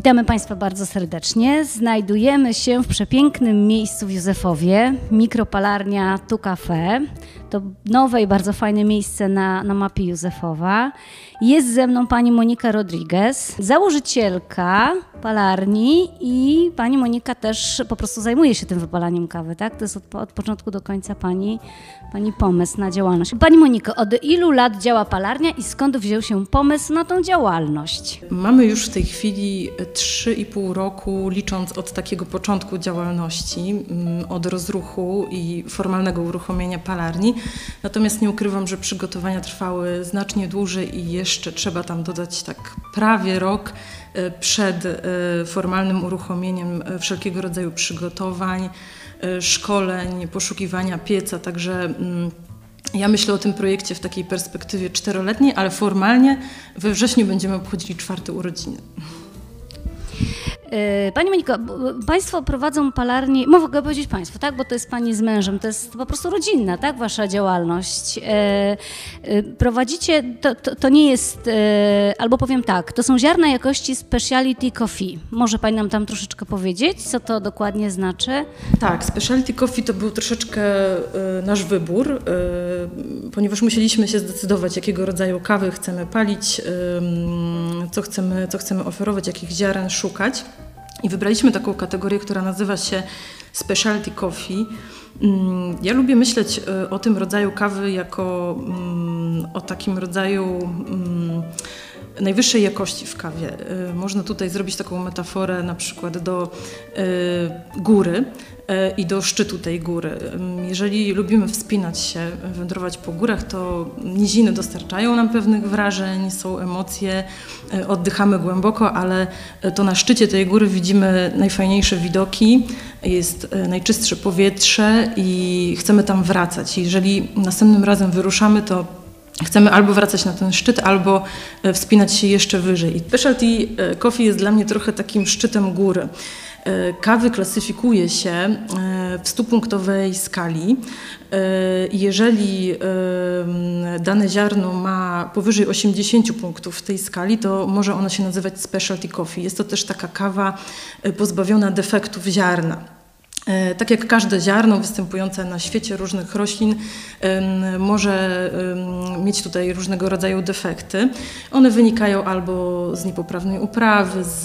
Witamy Państwa bardzo serdecznie. Znajdujemy się w przepięknym miejscu w Józefowie, mikropalarnia Tu Cafe. To nowe i bardzo fajne miejsce na, na mapie Józefowa. Jest ze mną pani Monika Rodriguez, założycielka palarni i pani Monika też po prostu zajmuje się tym wypalaniem kawy, tak? To jest od, od początku do końca pani, pani pomysł na działalność. Pani Moniko, od ilu lat działa palarnia i skąd wziął się pomysł na tą działalność? Mamy już w tej chwili 3,5 roku, licząc od takiego początku działalności, mm, od rozruchu i formalnego uruchomienia palarni. Natomiast nie ukrywam, że przygotowania trwały znacznie dłużej i jeszcze trzeba tam dodać tak prawie rok e, przed e, formalnym uruchomieniem e, wszelkiego rodzaju przygotowań, szkoleń, poszukiwania pieca. Także mm, ja myślę o tym projekcie w takiej perspektywie czteroletniej, ale formalnie we wrześniu będziemy obchodzili czwarte urodziny. E, pani Moniko, Państwo prowadzą palarnię, mogę powiedzieć Państwo, tak, bo to jest Pani z mężem, to jest po prostu rodzinna, tak, Wasza działalność. E, e, prowadzicie, to, to, to nie jest, albo powiem tak, to są ziarna jakości speciality coffee. Może Pani nam tam troszeczkę powiedzieć, co to dokładnie znaczy? Tak, speciality coffee to był troszeczkę nasz wybór, ponieważ musieliśmy się zdecydować, jakiego rodzaju kawy chcemy palić, co chcemy, co chcemy oferować, jakich ziaren szukać. I wybraliśmy taką kategorię, która nazywa się Specialty Coffee. Mm, ja lubię myśleć e, o tym rodzaju kawy jako mm, o takim rodzaju mm, najwyższej jakości w kawie. E, można tutaj zrobić taką metaforę na przykład do e, góry i do szczytu tej góry. Jeżeli lubimy wspinać się, wędrować po górach, to niziny dostarczają nam pewnych wrażeń, są emocje, e, oddychamy głęboko, ale to na szczycie tej góry widzimy najfajniejsze widoki, jest e, najczystsze powietrze i chcemy tam wracać. Jeżeli następnym razem wyruszamy, to Chcemy albo wracać na ten szczyt, albo e, wspinać się jeszcze wyżej. I specialty coffee jest dla mnie trochę takim szczytem góry. E, kawy klasyfikuje się e, w stupunktowej skali. E, jeżeli dane ziarno ma powyżej 80 punktów w tej skali, to może ono się nazywać specialty coffee. Jest to też taka kawa pozbawiona defektów ziarna. E, tak jak każde ziarno występujące na świecie różnych roślin może mieć tutaj różnego rodzaju defekty. One wynikają albo z niepoprawnej uprawy, z,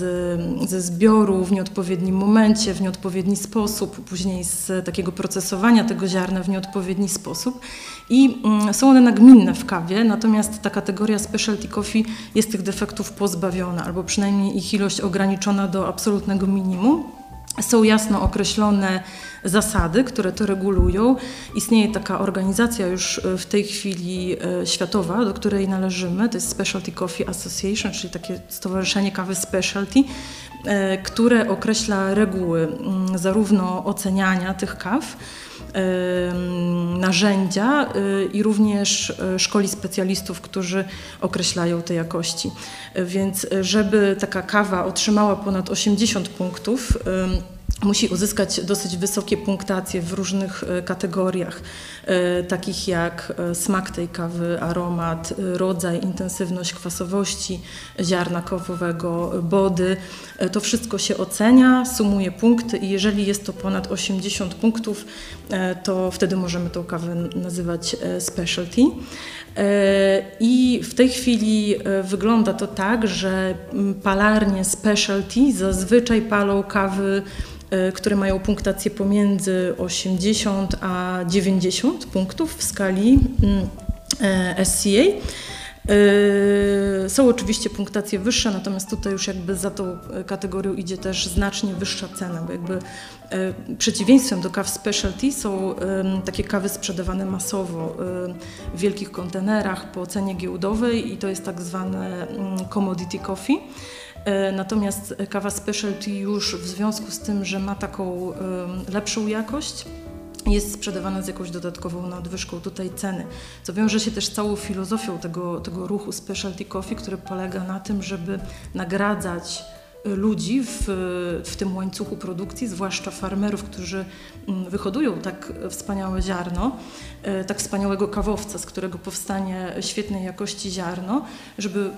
ze zbioru w nieodpowiednim momencie, w nieodpowiedni sposób, później z takiego procesowania tego ziarna w nieodpowiedni sposób. I mm, są one nagminne w kawie, natomiast ta kategoria specialty coffee jest tych defektów pozbawiona, albo przynajmniej ich ilość ograniczona do absolutnego minimum. Są jasno określone zasady, które to regulują. Istnieje taka organizacja już e, w tej chwili e, światowa, do której należymy, to jest Specialty Coffee Association, czyli takie stowarzyszenie kawy specialty, e, które określa reguły mm, zarówno oceniania tych kaw, narzędzia i również szkoli specjalistów, którzy określają te jakości. Więc żeby taka kawa otrzymała ponad 80 punktów, musi uzyskać dosyć wysokie punktacje w różnych kategoriach, takich jak smak tej kawy, aromat, rodzaj, intensywność kwasowości ziarna kawowego, body. To wszystko się ocenia, sumuje punkty i jeżeli jest to ponad 80 punktów, to wtedy możemy tą kawę nazywać specialty. I w tej chwili wygląda to tak, że palarnie specialty zazwyczaj palą kawy E, które mają punktację pomiędzy 80 a 90 punktów w skali mm, e, SCA. E, są oczywiście punktacje wyższe, natomiast tutaj już jakby za tą kategorią idzie też znacznie wyższa cena, bo jakby przeciwieństwem do kaw specialty są takie kawy sprzedawane masowo w wielkich kontenerach po cenie giełdowej i to jest tak zwane mm, commodity coffee. E, natomiast kawa specialty już w związku z tym, że ma taką lepszą jakość, jest sprzedawana z jakąś dodatkową nadwyżką. Tutaj ceny, co wiąże się też z całą filozofią tego, tego ruchu specialty coffee, który polega na tym, żeby nagradzać ludzi w, w tym łańcuchu produkcji, zwłaszcza farmerów, którzy mm, wyhodują tak wspaniałe ziarno, e, tak wspaniałego kawowca, z którego powstanie świetnej jakości ziarno, żeby...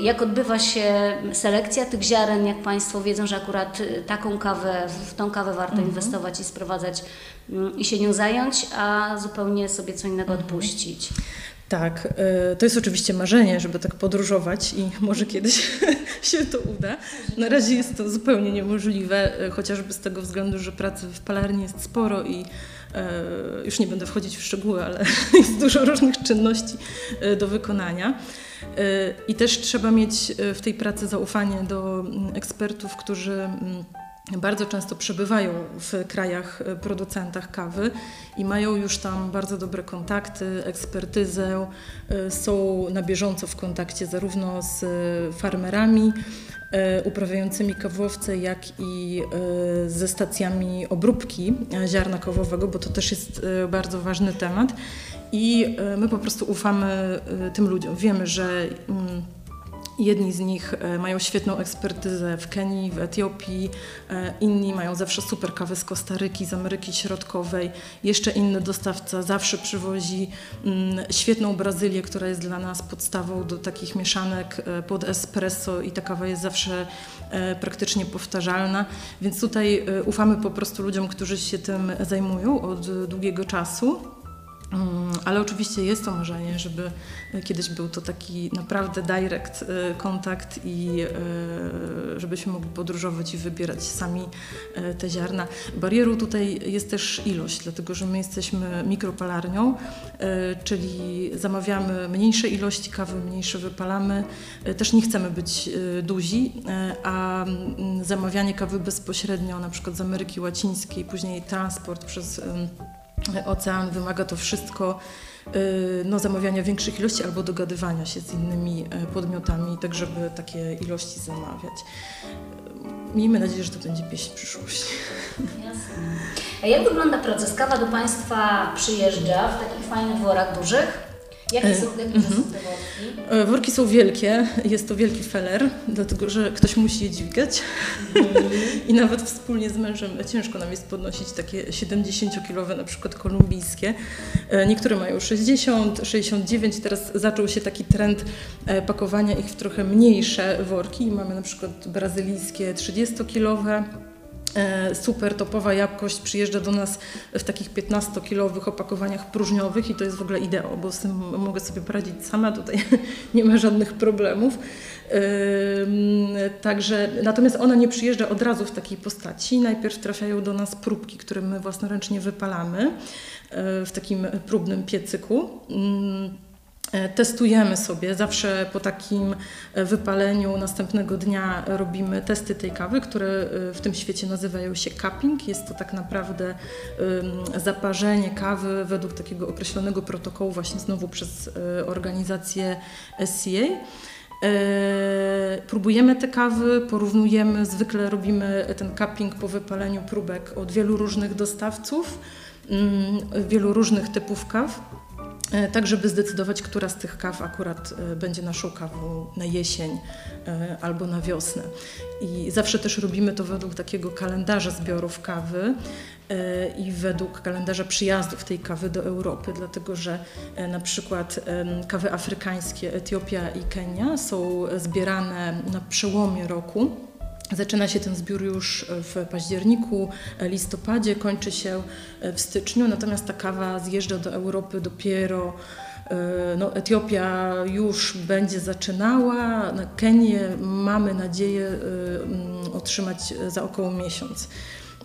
Jak odbywa się selekcja tych ziaren, jak Państwo wiedzą, że akurat taką kawę, w tą kawę warto mhm. inwestować i sprowadzać mm, i się nią zająć, a zupełnie sobie co innego mhm. odpuścić. Tak, e, to jest oczywiście marzenie, żeby tak podróżować i może kiedyś się to uda. Na razie jest to zupełnie niemożliwe, e, chociażby z tego względu, że pracy w palarni jest sporo i e, już nie będę wchodzić w szczegóły, ale jest dużo różnych czynności do wykonania. I też trzeba mieć w tej pracy zaufanie do mm, ekspertów, którzy mm, bardzo często przebywają w krajach e, producentach kawy i mają już tam bardzo dobre kontakty, ekspertyzę, e, są na bieżąco w kontakcie zarówno z e, farmerami uprawiającymi kawowce, jak i ze stacjami obróbki ziarna kawowego, bo to też jest bardzo ważny temat. I my po prostu ufamy tym ludziom. Wiemy, że mm, Jedni z nich e, mają świetną ekspertyzę w Kenii, w Etiopii, e, inni mają zawsze super kawę z Kostaryki, z Ameryki Środkowej. Jeszcze inny dostawca zawsze przywozi mm, świetną Brazylię, która jest dla nas podstawą do takich mieszanek e, pod espresso i ta kawa jest zawsze praktycznie powtarzalna. Więc tutaj ufamy po prostu ludziom, którzy się tym zajmują od długiego czasu. Mm, ale oczywiście jest to marzenie, żeby kiedyś był to taki naprawdę direct y, kontakt i y, żebyśmy mogli podróżować i wybierać sami te ziarna. Barierą tutaj jest też ilość, dlatego że my jesteśmy mikropalarnią, czyli zamawiamy mniejsze ilości kawy, mniejsze wypalamy. Też nie chcemy być duzi, a mm, zamawianie kawy bezpośrednio na przykład z Ameryki Łacińskiej, później transport przez ocean, wymaga to wszystko y, no, zamawiania większych ilości albo dogadywania się z innymi e, podmiotami, tak żeby takie ilości zamawiać. Miejmy nadzieję, że to będzie pieśń przyszłości. Jasne. A jak wygląda proces? Kawa do Państwa przyjeżdża w takich fajnych worach dużych? Jakie są, mhm. są te worki? E, worki są wielkie, jest to wielki feller, dlatego że ktoś musi je dźwigać mhm. i nawet wspólnie z mężem ciężko nam jest podnosić takie 70-kilowe na przykład kolumbijskie. E, niektóre mają 60, 69, teraz zaczął się taki trend e, pakowania ich w trochę mniejsze worki i mamy na przykład brazylijskie 30-kilowe, E, super topowa jakość przyjeżdża do nas w takich 15-kilowych opakowaniach próżniowych i to jest w ogóle ideał, bo z tym mogę sobie poradzić sama, tutaj nie ma żadnych problemów. Także, natomiast ona nie przyjeżdża od razu w takiej postaci. Najpierw trafiają do nas próbki, które my własnoręcznie wypalamy e, w takim próbnym piecyku. E, testujemy sobie, zawsze po takim e, wypaleniu następnego dnia robimy testy tej kawy, które e, w tym świecie nazywają się cupping. Jest to tak naprawdę zaparzenie kawy według takiego określonego protokołu właśnie znowu przez organizację SCA. Próbujemy te kawy, porównujemy, zwykle robimy ten cupping po wypaleniu próbek od wielu różnych dostawców, wielu różnych typów kaw. E, tak żeby zdecydować, która z tych kaw akurat e, będzie naszą kawą na jesień e, albo na wiosnę. I zawsze też robimy to według takiego kalendarza zbiorów kawy i według kalendarza przyjazdów tej kawy do Europy, dlatego że na przykład kawy afrykańskie Etiopia i Kenia są zbierane na przełomie roku Zaczyna się ten zbiór już w październiku, listopadzie, kończy się w styczniu, natomiast ta kawa zjeżdża do Europy dopiero. E, no, Etiopia już będzie zaczynała, Kenię mamy nadzieję e, otrzymać za około miesiąc.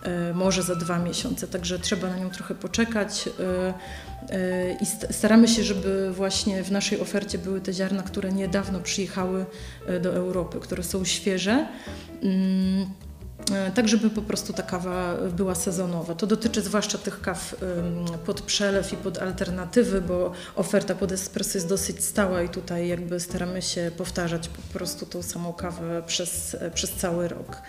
E, może za dwa miesiące, także trzeba na nią trochę poczekać e, e, i staramy się, żeby właśnie w naszej ofercie były te ziarna, które niedawno przyjechały do Europy, które są świeże. Mm, tak, żeby po prostu ta kawa była sezonowa. To dotyczy zwłaszcza tych kaw pod przelew i pod alternatywy, bo oferta pod espresso jest dosyć stała i tutaj jakby staramy się powtarzać po prostu tą samą kawę przez, przez cały rok.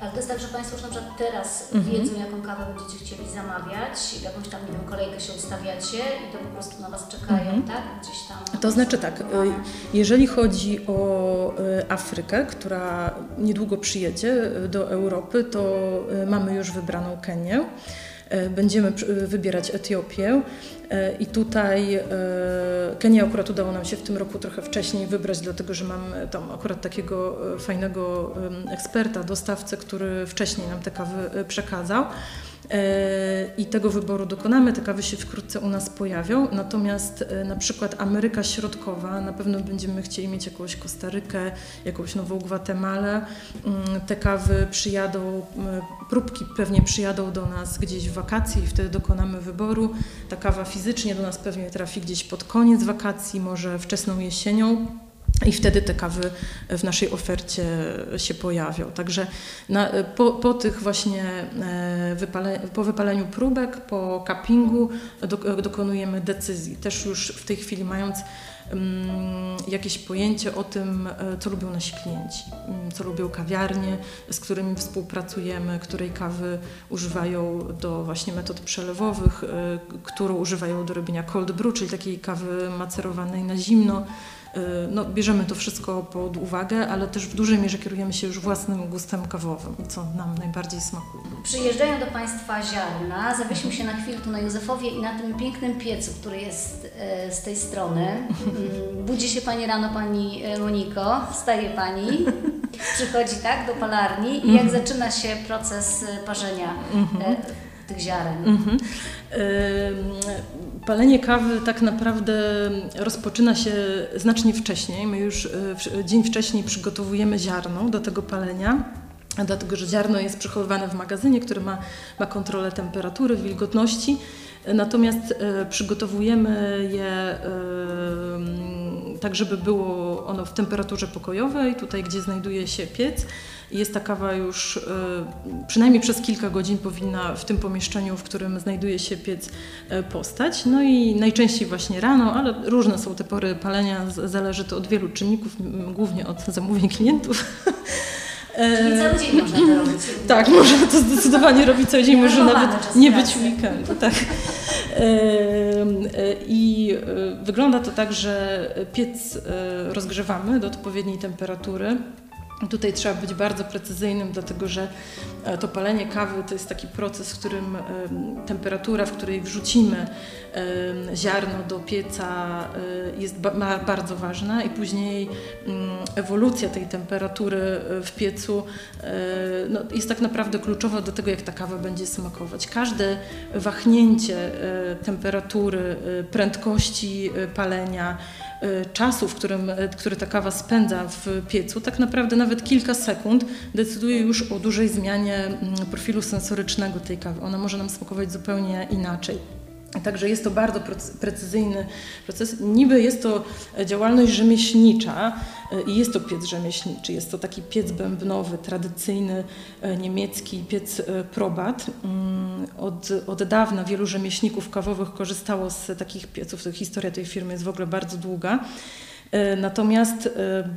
Ale to jest tak, że Państwo już na przykład teraz Mhm. wiedzą, jaką kawę będziecie chcieli zamawiać, jakąś tam, nie wiem, kolejkę się ustawiacie i to po prostu na Was czekają, tak? Gdzieś tam. To znaczy tak, y, jeżeli chodzi o y, Afrykę, która niedługo przyjedzie y, do Europy, to mamy już wybraną Kenię. Y, Będziemy wybierać Etiopię y, i tutaj y, Kenię akurat udało nam się w tym roku trochę wcześniej wybrać, dlatego że mam tam akurat takiego fajnego eksperta, dostawcę, który wcześniej nam te kawy przekazał. E, I tego wyboru dokonamy, te kawy się wkrótce u nas pojawią. Natomiast e, na przykład Ameryka Środkowa, na pewno będziemy chcieli mieć jakąś Kostarykę, jakąś Nową Gwatemalę. Mm, Te kawy przyjadą, m, próbki pewnie przyjadą do nas gdzieś w wakacje i wtedy dokonamy wyboru. Ta kawa fizycznie do nas pewnie trafi gdzieś pod koniec wakacji, może wczesną jesienią. I wtedy te kawy w naszej ofercie się pojawią. Także na, po, po tych właśnie e, wypale, po wypaleniu próbek, po cuppingu do, dokonujemy decyzji. Też już w tej chwili mając mm, jakieś pojęcie o tym, e, co lubią nasi klienci, mm, co lubią kawiarnie, z którymi współpracujemy, której kawy używają do właśnie metod przelewowych, e, którą używają do robienia cold brew, czyli takiej kawy macerowanej na zimno. Y, No, bierzemy to wszystko pod uwagę, ale też w dużej mierze kierujemy się już własnym gustem kawowym, co nam najbardziej smakuje. Przyjeżdżają do Państwa ziarna, zawiesił się na chwilę tu na Józefowie i na tym pięknym piecu, który jest e, z tej strony. Mm, Budzi się Pani rano, Pani e, Moniko, wstaje Pani, przychodzi tak do palarni i jak zaczyna się proces parzenia e, tych ziaren? Palenie kawy tak naprawdę rozpoczyna się znacznie wcześniej. My już w- dzień wcześniej przygotowujemy ziarno do tego palenia. Dlatego, że ziarno jest przechowywane w magazynie, który ma, ma kontrolę temperatury, wilgotności. Natomiast e, przygotowujemy je e, tak, żeby było ono w temperaturze pokojowej, tutaj gdzie znajduje się piec. Jest ta kawa już e, przynajmniej przez kilka godzin powinna w tym pomieszczeniu, w którym znajduje się piec, e, postać. No i najczęściej właśnie rano, ale różne są te pory palenia, zależy to od wielu czynników, głównie od zamówień klientów. Czyli cały dzień można to robić. Tak, można to zdecydowanie robić cały dzień, może nawet nie być weekendu. Tak. E, I e, wygląda to tak, że piec e, rozgrzewamy do odpowiedniej temperatury. Tutaj trzeba być bardzo precyzyjnym, dlatego że e, to palenie kawy to jest taki proces, w którym em, temperatura, w której wrzucimy em, ziarno do pieca e, jest bardzo ważna i później mm, ewolucja tej temperatury e, w piecu e, no, jest tak naprawdę kluczowa do tego, jak ta kawa będzie smakować. Każde wahnięcie e, temperatury, e, prędkości e, palenia, e, czasu, w którym, e, który ta kawa spędza w piecu, tak naprawdę nawet kilka sekund decyduje już o dużej zmianie mm, profilu sensorycznego tej kawy. Ona może nam smakować zupełnie inaczej. Także jest to bardzo precyzyjny proces. Niby jest to działalność rzemieślnicza e, i jest to piec rzemieślniczy. Jest to taki piec bębnowy, tradycyjny e, niemiecki piec e, probat. Mm, Od, od dawna wielu rzemieślników kawowych korzystało z takich pieców. To Historia tej firmy jest w ogóle bardzo długa. E, Natomiast e,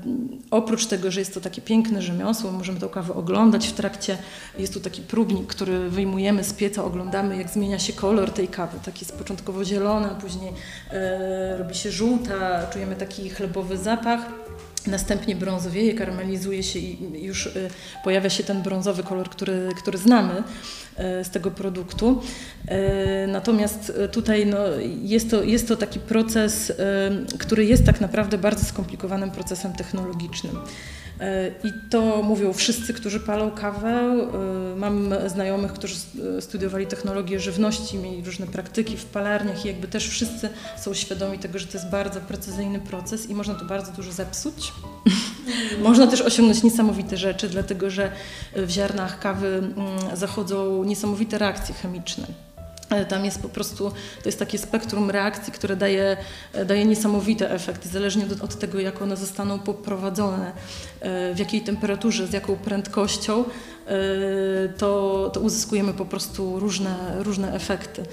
oprócz tego, że jest to takie piękne rzemiosło, możemy tą kawę oglądać w trakcie, jest tu taki próbnik, który wyjmujemy z pieca, oglądamy jak zmienia się kolor tej kawy. Tak jest początkowo zielona, później e, robi się żółta, czujemy taki chlebowy zapach. Następnie brązowieje, karamelizuje się i już e, pojawia się ten brązowy kolor, który, który znamy e, z tego produktu. E, Natomiast tutaj no, jest, to, jest to taki proces, który jest tak naprawdę bardzo skomplikowanym procesem technologicznym. E, I to mówią wszyscy, którzy palą kawę. E, Mam znajomych, którzy studiowali technologię żywności, mieli różne praktyki w palarniach i jakby też wszyscy są świadomi tego, że to jest bardzo precyzyjny proces i można to bardzo dużo zepsuć. Można też osiągnąć niesamowite rzeczy, dlatego że w ziarnach kawy mm, zachodzą niesamowite reakcje chemiczne. Tam jest po prostu, to jest takie spektrum reakcji, które daje, e, daje niesamowite efekty, zależnie od, od tego, jak one zostaną poprowadzone, e, w jakiej temperaturze, z jaką prędkością, e, to, to uzyskujemy po prostu różne, różne efekty.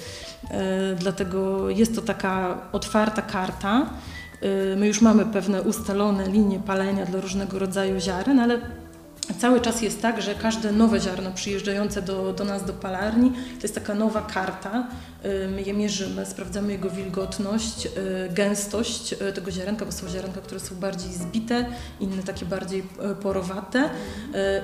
Dlatego jest to taka otwarta karta. My już mamy pewne ustalone linie palenia dla różnego rodzaju ziaren, ale cały czas jest tak, że każde nowe ziarno przyjeżdżające do, do nas do palarni to jest taka nowa karta. My je mierzymy, sprawdzamy jego wilgotność, gęstość tego ziarenka, bo są ziarenka, które są bardziej zbite, inne takie bardziej porowate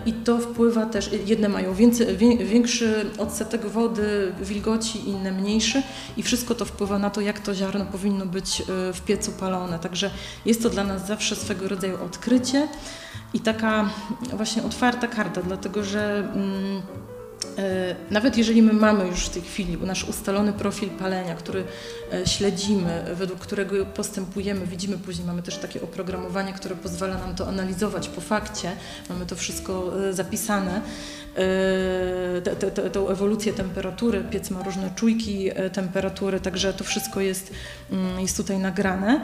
i to wpływa też, jedne mają więcej, większy odsetek wody, wilgoci, inne mniejszy i wszystko to wpływa na to, jak to ziarno powinno być w piecu palone. Także jest to dla nas zawsze swego rodzaju odkrycie i taka właśnie otwarta karta, dlatego że mm, e, nawet jeżeli my mamy już w tej chwili nasz ustalony profil palenia, który e, śledzimy, według którego postępujemy, widzimy później, mamy też takie oprogramowanie, które pozwala nam to analizować po fakcie, mamy to wszystko e, zapisane, tą ewolucję temperatury, piec ma różne czujki temperatury, także to wszystko jest, mm, jest tutaj nagrane.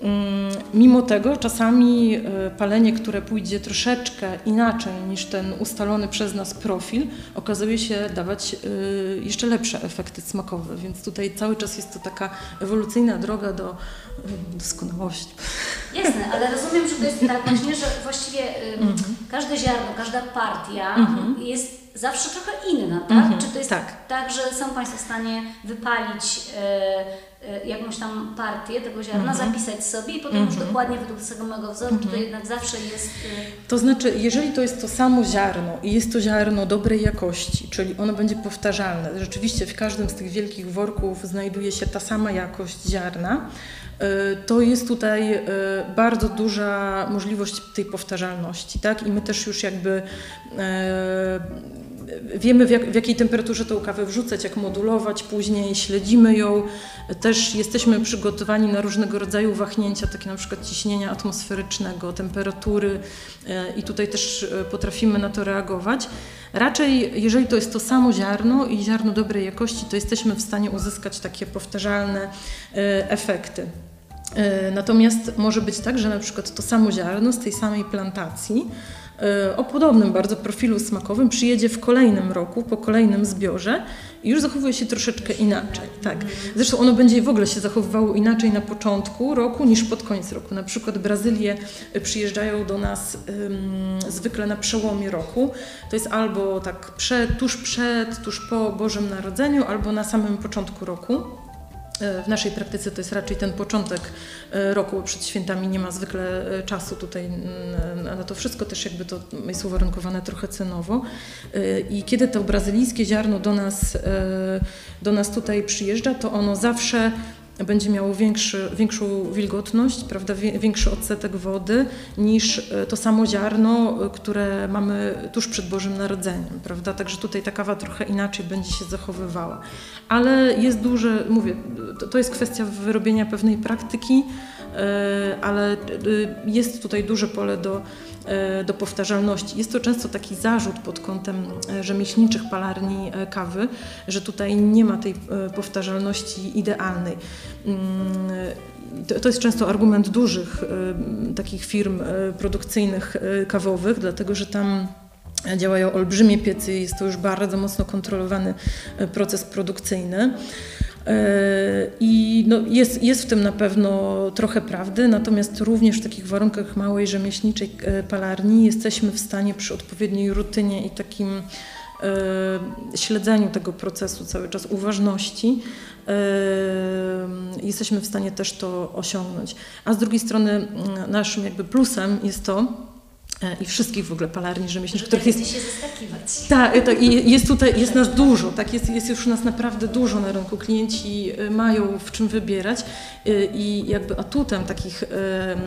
Mm, mimo tego czasami e, palenie, które pójdzie troszeczkę inaczej niż ten ustalony przez nas profil, okazuje się dawać e, jeszcze lepsze efekty smakowe, więc tutaj cały czas jest to taka ewolucyjna droga do e, doskonałości. Jasne, ale rozumiem, że to jest tak właśnie, że właściwie mhm. każde ziarno, każda partia mhm. Jest zawsze trochę inna, tak? Mhm. Czy to jest tak. tak, że są Państwo w stanie wypalić E, jakąś tam partię tego ziarna, mm -hmm. zapisać sobie i potem mm -hmm. już mhm. dokładnie według tego samego wzoru, mm -hmm. to jednak zawsze jest... E, to znaczy, jeżeli to jest to samo ziarno i jest to ziarno dobrej jakości, czyli ono będzie powtarzalne, rzeczywiście w każdym z tych wielkich worków znajduje się ta sama jakość ziarna, e, to jest tutaj bardzo duża możliwość tej powtarzalności, tak? I my też już jakby wiemy w, jak, w, jakiej temperaturze tą kawę wrzucać, jak modulować później, śledzimy ją. Też jesteśmy przygotowani na różnego rodzaju wahnięcia, takie na przykład ciśnienia atmosferycznego, temperatury e, i tutaj też e, potrafimy na to reagować. Raczej, jeżeli to jest to samo ziarno i ziarno dobrej jakości, to jesteśmy w stanie uzyskać takie powtarzalne e, efekty. Natomiast może być tak, że na przykład to samo ziarno z tej samej plantacji o podobnym bardzo profilu smakowym przyjedzie w kolejnym roku, po kolejnym zbiorze i już zachowuje się troszeczkę inaczej. Tak. Zresztą ono będzie w ogóle się zachowywało inaczej na początku roku niż pod koniec roku. Na przykład Brazylie przyjeżdżają do nas zwykle na przełomie roku. To jest albo tak przed, tuż przed, tuż po Bożym Narodzeniu, albo na samym początku roku. E, w naszej praktyce to jest raczej ten początek e, roku, przed świętami nie ma zwykle e, czasu tutaj na to wszystko, też jakby to jest uwarunkowane trochę cenowo. I kiedy to brazylijskie ziarno do nas, do nas tutaj przyjeżdża, to ono zawsze będzie miało większy, większą wilgotność, prawda, większy odsetek wody niż e, to samo ziarno, e, które mamy tuż przed Bożym Narodzeniem. Prawda? Także tutaj ta kawa trochę inaczej będzie się zachowywała. Ale jest duże, mówię, to, jest kwestia wyrobienia pewnej praktyki, e, ale jest tutaj duże pole do do powtarzalności. Jest to często taki zarzut pod kątem e, rzemieślniczych palarni e, kawy, że tutaj nie ma tej powtarzalności idealnej. Mm, to jest często argument dużych takich firm produkcyjnych kawowych, dlatego że tam działają olbrzymie piecy, jest to już bardzo mocno kontrolowany proces produkcyjny. I no jest, jest w tym na pewno trochę prawdy, natomiast również w takich warunkach małej rzemieślniczej e, palarni jesteśmy w stanie przy odpowiedniej rutynie i takim e, śledzeniu tego procesu cały czas, uważności, e, jesteśmy w stanie też to osiągnąć. A z drugiej strony naszym jakby plusem jest to, i wszystkich w ogóle palarni rzemieślniczych, których jest... się zaskakiwać. Tak, i jest tutaj, jest nas dużo, tak, jest, jest już nas naprawdę dużo na rynku. Klienci e, mają w czym wybierać e, i jakby atutem takich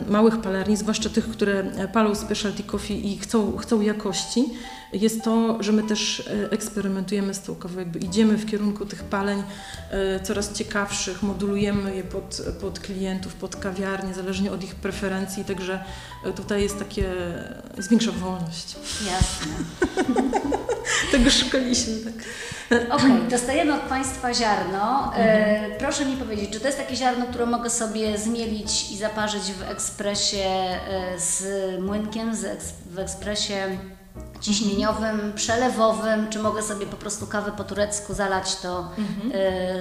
małych palarni, zwłaszcza tych, które palą specialty coffee i chcą, chcą jakości, jest to, że my też e, eksperymentujemy z tą kawą, jakby idziemy w kierunku tych paleń e, coraz ciekawszych, modulujemy je pod, pod klientów, pod kawiarnie, zależnie od ich preferencji, także e, tutaj jest takie, jest większa wolność. Jasne. Tego szukaliśmy, tak. Okej, okay, dostajemy od Państwa ziarno. Mhm. proszę mi powiedzieć, czy to jest takie ziarno, które mogę sobie zmielić i zaparzyć w ekspresie z młynkiem, z eks w ekspresie ciśnieniowym, przelewowym, czy mogę sobie po prostu kawę po turecku zalać to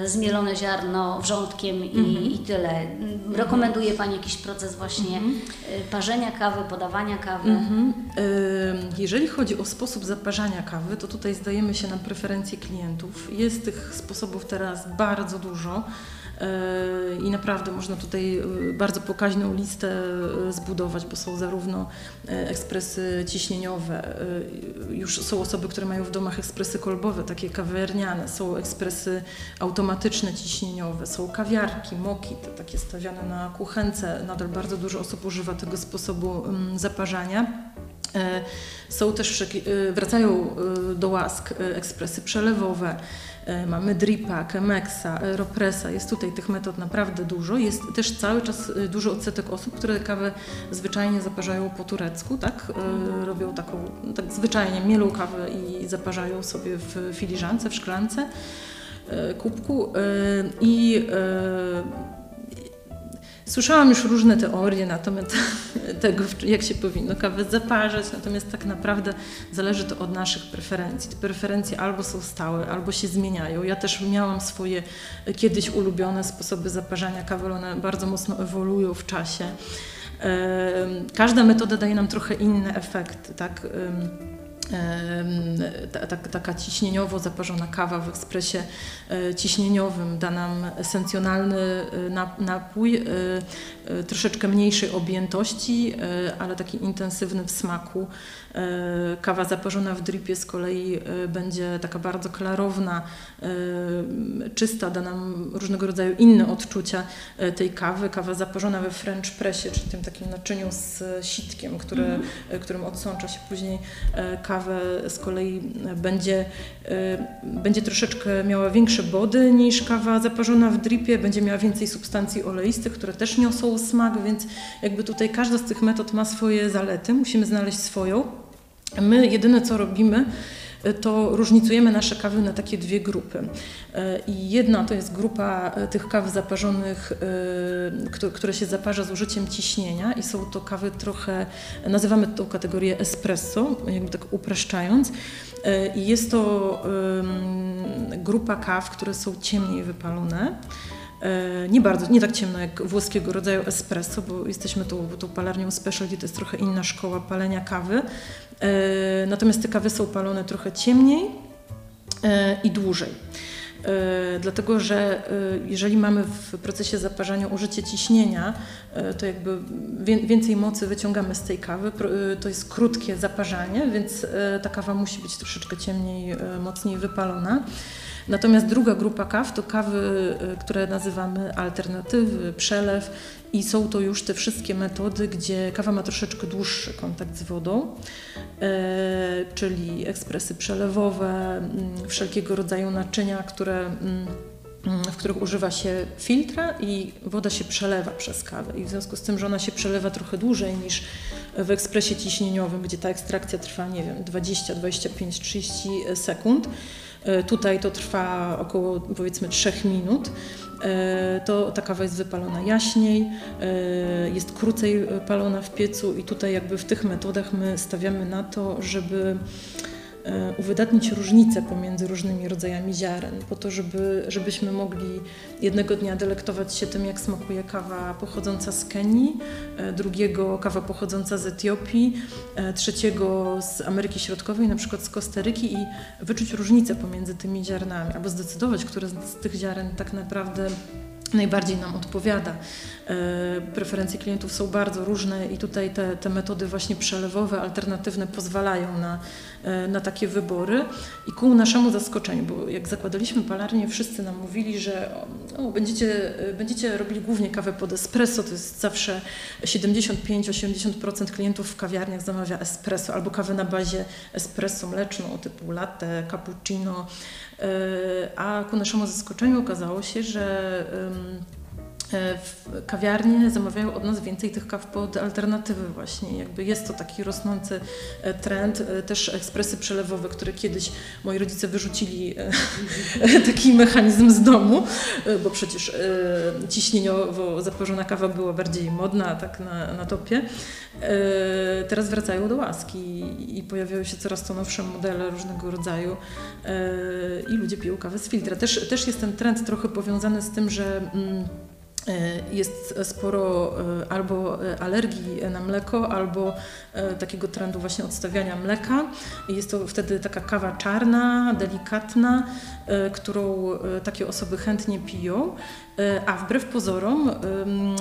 y, zmielone ziarno wrzątkiem i, i tyle. Rekomenduje Pani jakiś proces właśnie y, parzenia kawy, podawania kawy? Mhm. Ym, Jeżeli chodzi o sposób zaparzania kawy, to tutaj zdajemy się na preferencje klientów. Jest tych sposobów teraz bardzo dużo. Yy, I naprawdę można tutaj yy, bardzo pokaźną listę yy, zbudować, bo są zarówno ekspresy ciśnieniowe, już są osoby, które mają w domach ekspresy kolbowe, takie kawiarniane, są ekspresy automatyczne ciśnieniowe, są kawiarki, moki, te takie stawiane na kuchence. Nadal bardzo dużo osób używa tego sposobu ym, zaparzania. E, Są też, e, wracają e, do łask e, ekspresy przelewowe. E, Mamy dripa, chemexa, aeropressa. Jest tutaj tych metod naprawdę dużo. Jest też cały czas e, dużo odsetek osób, które kawę zwyczajnie zaparzają po turecku, tak? E, Robią taką, tak zwyczajnie mielą kawę i zaparzają sobie w filiżance, w szklance, kubku. I Słyszałam już różne teorie na temat tego, jak się powinno kawę zaparzać, natomiast tak naprawdę zależy to od naszych preferencji. Te preferencje albo są stałe, albo się zmieniają. Ja też miałam swoje kiedyś ulubione sposoby zaparzania kawy, one bardzo mocno ewoluują w czasie. Każda metoda daje nam trochę inne efekty, tak? Taka ciśnieniowo zaparzona kawa w ekspresie e, ciśnieniowym da nam esencjonalny e, na- napój, e, troszeczkę mniejszej objętości, ale taki intensywny w smaku. E, Kawa zaparzona w dripie z kolei e, będzie taka bardzo klarowna, e, czysta, da nam różnego rodzaju inne odczucia tej kawy. Kawa zaparzona we French pressie, czyli tym takim naczyniu z sitkiem, które, e, którym odsącza się później kawę, z kolei będzie, będzie troszeczkę miała większe body niż kawa zaparzona w dripie, będzie miała więcej substancji oleistych, które też niosą smak, więc jakby tutaj każda z tych metod ma swoje zalety, musimy znaleźć swoją. My jedyne co robimy, y, to różnicujemy nasze kawy na takie dwie grupy. I jedna to jest grupa y, tych kaw zaparzonych, któ- które się zaparza z użyciem ciśnienia i są to kawy trochę, nazywamy tą kategorię espresso, jakby tak upraszczając. I jest to grupa kaw, które są ciemniej wypalone. E, Nie bardzo, nie tak ciemno jak włoskiego rodzaju espresso, bo jesteśmy tą, tą palarnią specialty, to jest trochę inna szkoła palenia kawy. E, Natomiast te kawy są palone trochę ciemniej e, i dłużej. E, Dlatego, że jeżeli mamy w procesie zaparzania użycie ciśnienia, to jakby wię- więcej mocy wyciągamy z tej kawy. To jest krótkie zaparzanie, więc ta kawa musi być troszeczkę ciemniej, mocniej wypalona. Natomiast druga grupa kaw to kawy, y, które nazywamy alternatywy, przelew i są to już te wszystkie metody, gdzie kawa ma troszeczkę dłuższy kontakt z wodą, e, czyli ekspresy przelewowe, mm, wszelkiego rodzaju naczynia, które, mm, mm, w których używa się filtra i woda się przelewa przez kawę. I w związku z tym, że ona się przelewa trochę dłużej niż w ekspresie ciśnieniowym, gdzie ta ekstrakcja trwa, nie wiem, 20, 25, 30 sekund, Tutaj to trwa około powiedzmy 3 minut. E, To ta kawa jest wypalona jaśniej, e, jest krócej e, palona w piecu i tutaj jakby w tych metodach my stawiamy na to, żeby e, uwydatnić różnice pomiędzy różnymi rodzajami ziaren, po to, żeby, żebyśmy mogli jednego dnia delektować się tym, jak smakuje kawa pochodząca z Kenii, e, drugiego kawa pochodząca z Etiopii, e, trzeciego z Ameryki Środkowej, na przykład z Kostaryki i wyczuć różnice pomiędzy tymi ziarnami, albo zdecydować, które z tych ziaren tak naprawdę najbardziej nam odpowiada. E, Preferencje klientów są bardzo różne i tutaj te, te metody właśnie przelewowe, alternatywne pozwalają na, e, na takie wybory. I ku naszemu zaskoczeniu, bo jak zakładaliśmy palarnię, wszyscy nam mówili, że o, będziecie, e, będziecie robili głównie kawę pod espresso, to jest zawsze 75-80% klientów w kawiarniach zamawia espresso albo kawę na bazie espresso mleczną typu latte, cappuccino, E, a ku naszemu zaskoczeniu okazało się, że E, w kawiarnie zamawiają od nas więcej tych kaw pod alternatywy właśnie. Jakby jest to taki rosnący e, trend. E, też ekspresy przelewowe, które kiedyś moi rodzice wyrzucili taki mechanizm z domu, bo przecież ciśnieniowo zaparzona kawa była bardziej modna, tak na, na topie. Teraz wracają do łaski i pojawiają się coraz to nowsze modele różnego rodzaju i ludzie piją kawę z filtra. Też, też jest ten trend trochę powiązany z tym, że mm, E, jest sporo e, albo e, alergii na mleko, albo takiego trendu właśnie odstawiania mleka. Jest to wtedy taka kawa czarna, delikatna, którą takie osoby chętnie piją. A wbrew pozorom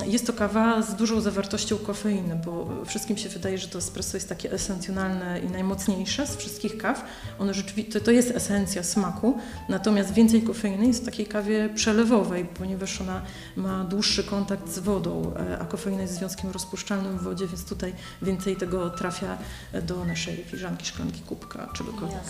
jest to kawa z dużą zawartością kofeiny, bo wszystkim się wydaje, że to espresso jest takie esencjonalne i najmocniejsze z wszystkich kaw. Ono rzeczywiście to jest esencja smaku, natomiast więcej kofeiny jest w takiej kawie przelewowej, ponieważ ona ma dłuższy kontakt z wodą, e, a kofeina jest związkiem rozpuszczalnym w wodzie, więc tutaj więcej tego trafia do naszej filiżanki, szklanki, kubka, czegokolwiek.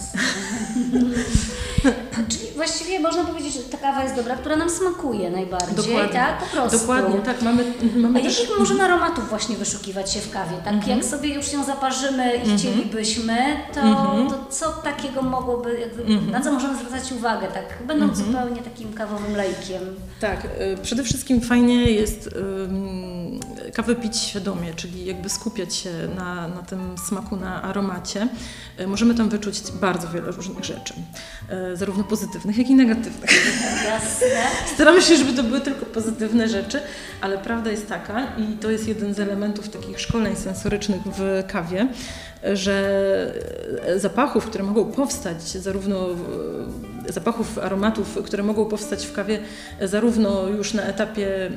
Czyli właściwie można powiedzieć, że ta kawa jest dobra, która nam smakuje najbardziej, Dokładnie. tak? Po prostu. Dokładnie, tak. Mamy, mamy a też... jakich możemy aromatów właśnie wyszukiwać się w kawie? Tak mm -hmm. jak sobie już ją zaparzymy i mm -hmm. chcielibyśmy, to, mm -hmm. to co takiego mogłoby, jakby, mhm. na co możemy zwracać uwagę, tak? Będąc mhm. zupełnie takim kawowym lejkiem. Tak, y, przede wszystkim fajnie jest kawę pić świadomie, czyli jakby skupiać się na, na tym smaku, na aromacie. Y, możemy tam wyczuć bardzo wiele różnych rzeczy, y, zarówno pozytywnych, jak i negatywnych. Jasne. Staramy się, żeby to były tylko pozytywne rzeczy, ale prawda jest taka i to jest jeden z elementów takich szkoleń sensorycznych w kawie, że zapachów, które mogą powstać, zarówno zapachów, aromatów, które mogą powstać w kawie, zarówno już na etapie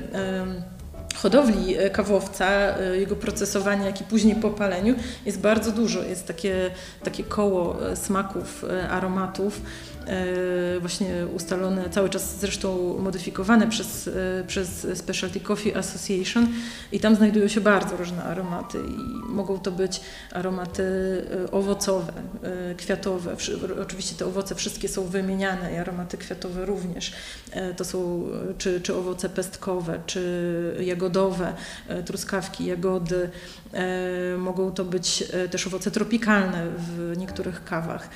hodowli kawowca, jego procesowania, jak i później po paleniu jest bardzo dużo. Jest takie, takie koło smaków, aromatów, E, właśnie ustalone, cały czas zresztą modyfikowane przez, e, przez Specialty Coffee Association i tam znajdują się bardzo różne aromaty i mogą to być aromaty e, owocowe, kwiatowe. Oczywiście te owoce wszystkie są wymieniane i aromaty kwiatowe również. To są czy, czy owoce pestkowe, czy jagodowe, truskawki, jagody. Mogą to być też owoce tropikalne w niektórych kawach.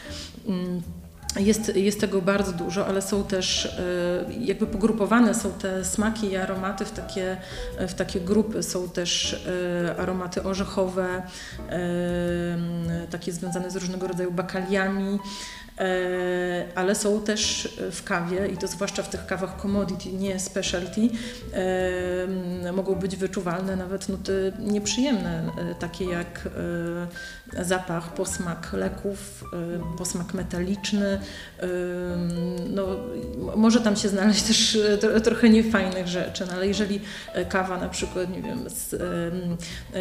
Jest, jest tego bardzo dużo, ale są też e, jakby pogrupowane są te smaki i aromaty w takie, w takie grupy. Są też e, aromaty orzechowe, takie związane z różnego rodzaju bakaliami, E, ale są też w kawie i to zwłaszcza w tych kawach commodity, nie specialty, e, mogą być wyczuwalne nawet nuty nieprzyjemne, e, takie jak zapach, posmak leków, posmak metaliczny. No, może tam się znaleźć też trochę niefajnych rzeczy, no ale jeżeli kawa na przykład, nie wiem, z,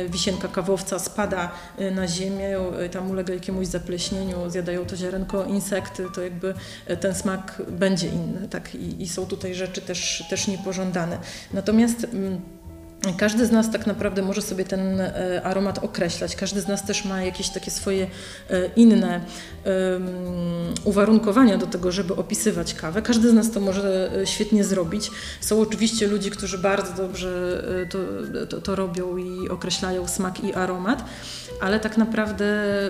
wisienka kawowca spada na ziemię, tam ulega jakiemuś zapleśnieniu, zjadają to ziarenko insekty, to jakby ten smak będzie inny, tak? I, i są tutaj rzeczy też, też niepożądane. Natomiast mm, każdy z nas tak naprawdę może sobie ten e, aromat określać. Każdy z nas też ma jakieś takie swoje e, inne uwarunkowania do tego, żeby opisywać kawę. Każdy z nas to może świetnie zrobić. Są oczywiście ludzie, którzy bardzo dobrze to, to, to robią i określają smak i aromat ale tak naprawdę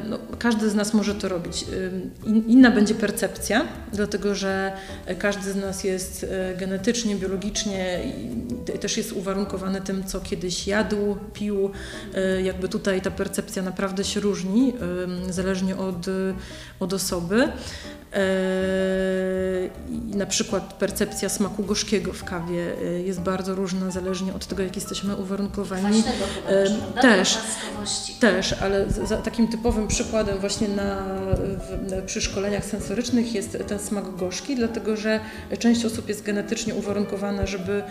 no, każdy z nas może to robić. Inna będzie percepcja, dlatego że każdy z nas jest e, genetycznie, biologicznie i też jest uwarunkowany tym, co kiedyś jadł, pił. E, jakby tutaj ta percepcja naprawdę się różni, zależnie od, od osoby. E, na przykład percepcja smaku gorzkiego w kawie e, jest bardzo różna, zależnie od tego, jak jesteśmy uwarunkowani. Chyba, też, też, ale za takim typowym przykładem właśnie na, w, przy szkoleniach sensorycznych jest ten smak gorzki, dlatego że część osób jest genetycznie uwarunkowana, żeby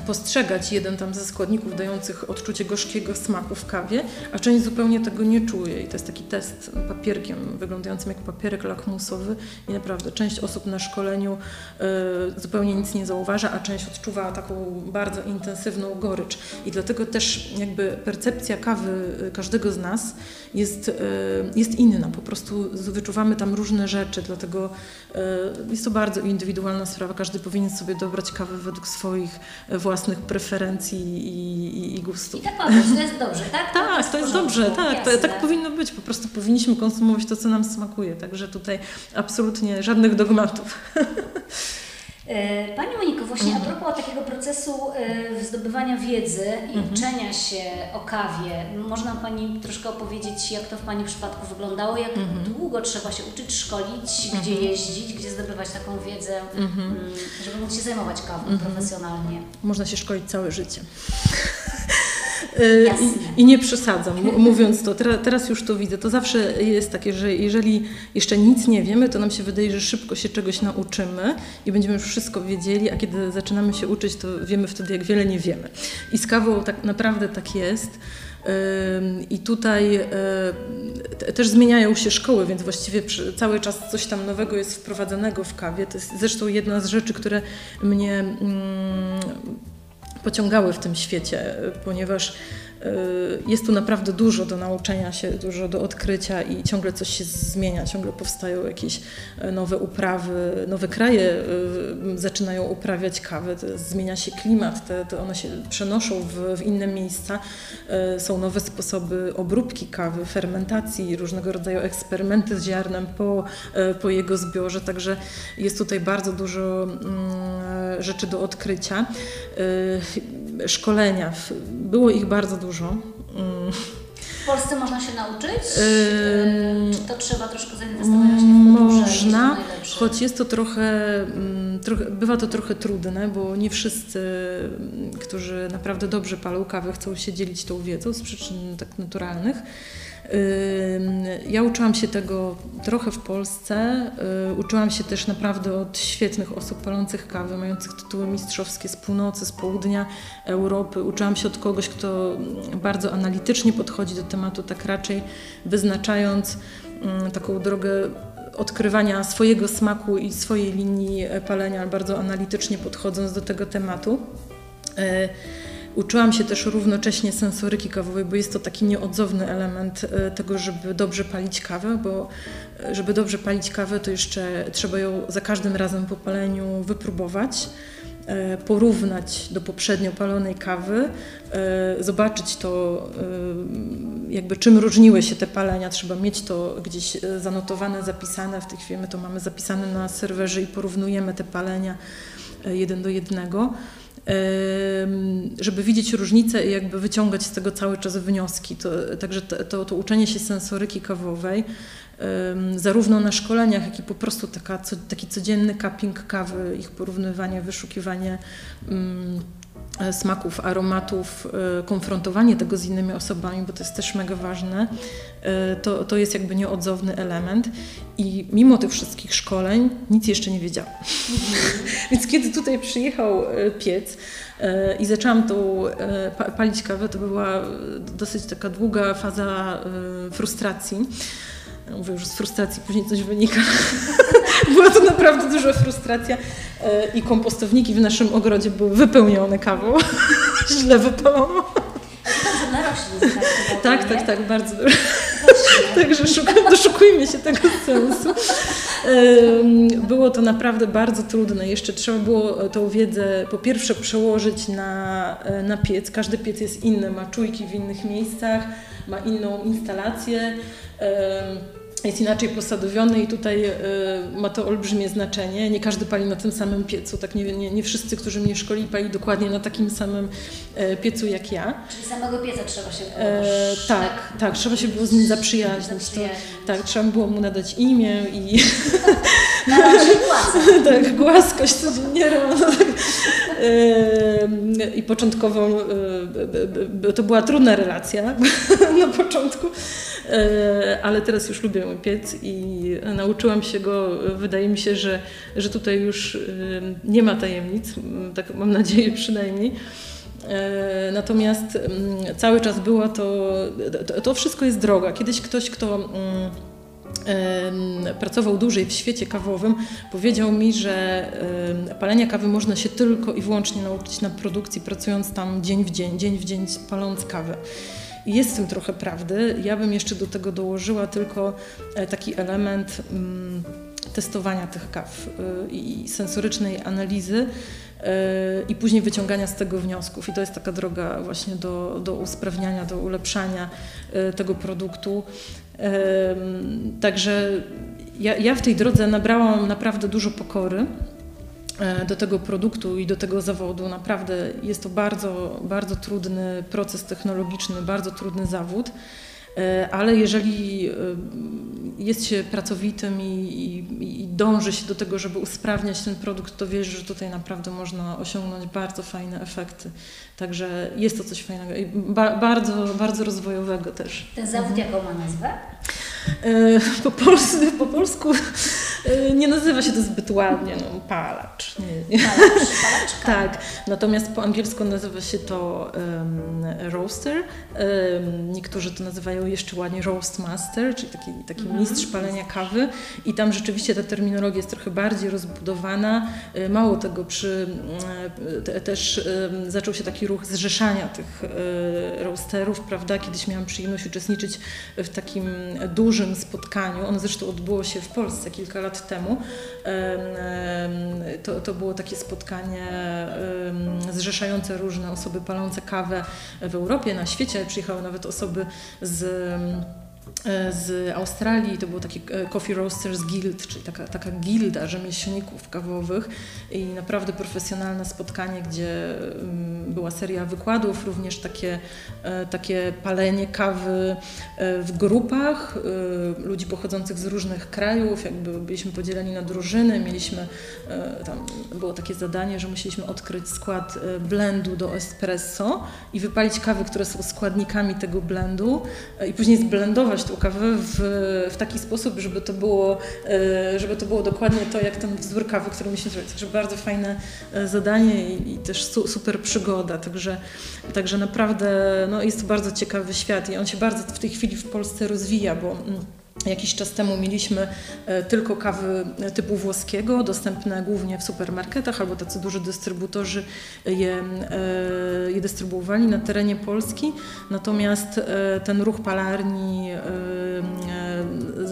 postrzegać jeden tam ze składników dających odczucie gorzkiego smaku w kawie, a część zupełnie tego nie czuje. I to jest taki test papierkiem wyglądającym jak papierek lakmusowy. I naprawdę część osób na szkoleniu y, zupełnie nic nie zauważa, a część odczuwa taką bardzo intensywną gorycz. I dlatego też jakby percepcja kawy każdego z nas jest, y, jest inna, po prostu wyczuwamy tam różne rzeczy, dlatego y, jest to bardzo indywidualna sprawa, każdy powinien sobie dobrać kawę według swoich własnych preferencji i, i, i gustów. I tak być, to jest dobrze, tak? Tak, to jest dobrze, tak, to, tak powinno być. Po prostu powinniśmy konsumować to, co nam smakuje. Także tutaj absolutnie żadnych dogmatów. E, Pani Moniko, właśnie mhm. a propos takiego procesu e, zdobywania wiedzy i mhm. uczenia się o kawie, można Pani troszkę opowiedzieć, jak to w Pani przypadku wyglądało, jak mhm. długo trzeba się uczyć, szkolić, gdzie mhm. jeździć, gdzie zdobywać taką wiedzę, mhm. mm, żeby móc się zajmować kawą mhm. profesjonalnie? Można się szkolić całe życie. Y, I, I, nie przesadzam, mówiąc to. Teraz, teraz, już to widzę. To zawsze jest takie, że jeżeli jeszcze nic nie wiemy, to nam się wydaje, że szybko się czegoś nauczymy i będziemy już wszystko wiedzieli, a kiedy zaczynamy się uczyć, to wiemy wtedy, jak wiele nie wiemy. I z kawą tak naprawdę tak jest. I tutaj też zmieniają się szkoły, więc właściwie cały czas coś tam nowego jest wprowadzanego w kawie. To jest zresztą jedna z rzeczy, które mnie mm, pociągały w tym świecie, ponieważ jest tu naprawdę dużo do nauczenia się, dużo do odkrycia i ciągle coś się zmienia, ciągle powstają jakieś e, nowe uprawy, nowe kraje y, zaczynają uprawiać kawę, zmienia się klimat, te, te one się przenoszą w, w inne miejsca, e, są nowe sposoby obróbki kawy, fermentacji, różnego rodzaju eksperymenty z ziarnem po, e, po jego zbiorze, także jest tutaj bardzo dużo mm, rzeczy do odkrycia. Szkolenia, było ich bardzo dużo. W Polsce można się nauczyć? Yy, Czy to trzeba troszkę zainwestować właśnie w Można, choć jest to trochę, mm, trochę, bywa to trochę trudne, bo nie wszyscy, mm, którzy naprawdę dobrze palą kawę, chcą się dzielić tą wiedzą z przyczyn tak naturalnych. Ja uczyłam się tego trochę w Polsce. Y, uczyłam się też naprawdę od świetnych osób palących kawę, mających tytuły mistrzowskie z północy, z południa Europy. Uczyłam się od kogoś, kto bardzo analitycznie podchodzi do tematu, tak raczej wyznaczając taką drogę odkrywania swojego smaku i swojej linii palenia, bardzo analitycznie podchodząc do tego tematu. Uczyłam się też równocześnie sensoryki kawowej, bo jest to taki nieodzowny element e, tego, żeby dobrze palić kawę, bo e, żeby dobrze palić kawę, to jeszcze trzeba ją za każdym razem po paleniu wypróbować e, porównać do poprzednio palonej kawy, zobaczyć to, jakby czym różniły się te palenia. Trzeba mieć to gdzieś zanotowane, zapisane. W tej chwili my to mamy zapisane na serwerze i porównujemy te palenia jeden do jednego żeby widzieć różnice i jakby wyciągać z tego cały czas wnioski. To, także to, to, uczenie się sensoryki kawowej, zarówno na szkoleniach, jak i po prostu taka, taki codzienny cupping kawy, ich porównywanie, wyszukiwanie smaków, aromatów, e, konfrontowanie tego z innymi osobami, bo to jest też mega ważne, e, to, to jest jakby nieodzowny element. I mimo tych wszystkich szkoleń nic jeszcze nie wiedziałam. Więc kiedy tutaj przyjechał piec i zaczęłam tą palić kawę, to była dosyć taka długa faza frustracji Mówię, że z frustracji później coś wynika. Była to naprawdę duża frustracja e, i kompostowniki w naszym ogrodzie były wypełnione kawą. Źle. Dobrze, narośli. Tak, tak, tak, bardzo dobrze. Także doszukujmy się tego sensu. Było to naprawdę bardzo trudne. Jeszcze trzeba było tą wiedzę po pierwsze przełożyć na, e, na piec. Każdy piec jest inny, ma czujki w innych miejscach, ma inną instalację jest inaczej posadowiony i tutaj y, ma to olbrzymie znaczenie. Nie każdy pali na tym samym piecu, tak nie, nie, nie wszyscy, którzy mnie szkoli, pali dokładnie na takim samym e, piecu jak ja. Czyli samego pieca trzeba się było e, tak, tak, tak, trzeba się było z nim zaprzyjaźnić. To, tak, trzeba było mu nadać imię i... Głasa. tak, głaskość codziennie I początkowo to była trudna relacja na początku, ale teraz już lubię piec i nauczyłam się go, wydaje mi się, że, że tutaj już nie ma tajemnic, tak mam nadzieję przynajmniej. E, natomiast cały czas była to, to wszystko jest droga. Kiedyś ktoś, kto pracował dłużej w świecie kawowym, powiedział mi, że palenia kawy można się tylko i wyłącznie nauczyć na produkcji, pracując tam dzień w dzień, dzień w dzień paląc kawę. Jest w tym trochę prawdy. Ja bym jeszcze do tego dołożyła tylko e, taki element mm, testowania tych kaw i sensorycznej analizy i później wyciągania z tego wniosków. I to jest taka droga właśnie do, do usprawniania, do ulepszania tego produktu. Także ja, ja w tej drodze nabrałam naprawdę dużo pokory do tego produktu i do tego zawodu. Naprawdę jest to bardzo, bardzo trudny proces technologiczny, bardzo trudny zawód. E, ale jeżeli e, jest się pracowitym i, i, i, dąży się do tego, żeby usprawniać ten produkt, to wierzę, że tutaj naprawdę można osiągnąć bardzo fajne efekty. Także jest to coś fajnego i ba, bardzo, bardzo rozwojowego też. Ten zawód jaką ma nazwę? E, po, polsku, po polsku nie nazywa się to zbyt ładnie, no, palacz. Nie, nie. Palacz, tak, natomiast po angielsku nazywa się to um, roaster. Um, niektórzy to nazywają jeszcze ładnie roast master, czyli taki, taki mhm. mistrz palenia kawy i tam rzeczywiście ta terminologia jest trochę bardziej rozbudowana. E, mało tego, przy, te, też um, zaczął się taki ruch zrzeszania tych roasterów, prawda? Kiedyś miałam przyjemność uczestniczyć w takim dużym spotkaniu. Ono zresztą odbyło się w Polsce kilka lat temu. To, to było takie spotkanie zrzeszające różne osoby palące kawę w Europie, na świecie. Przyjechały nawet osoby z z Australii, to było taki e, Coffee Roasters Guild, czyli taka, taka gilda rzemieślników kawowych i naprawdę profesjonalne spotkanie, gdzie mm, była seria wykładów, również takie, e, takie palenie kawy w grupach ludzi pochodzących z różnych krajów, jakby byliśmy podzieleni na drużyny, mieliśmy, tam było takie zadanie, że musieliśmy odkryć skład blendu do espresso i wypalić kawy, które są składnikami tego blendu i później zblendować tą kawę w, w taki sposób, żeby to, było, e, żeby to było dokładnie to, jak ten wzór kawy, który musimy zrobić. Także bardzo fajne e, zadanie i, i też su, super przygoda. Także, także naprawdę no, jest to bardzo ciekawy świat i on się bardzo w tej chwili w Polsce rozwija, bo mm, Jakiś czas temu mieliśmy e, tylko kawy typu włoskiego, dostępne głównie w supermarketach, albo tacy duży dystrybutorzy je, je dystrybuowali na terenie Polski. Natomiast ten ruch palarni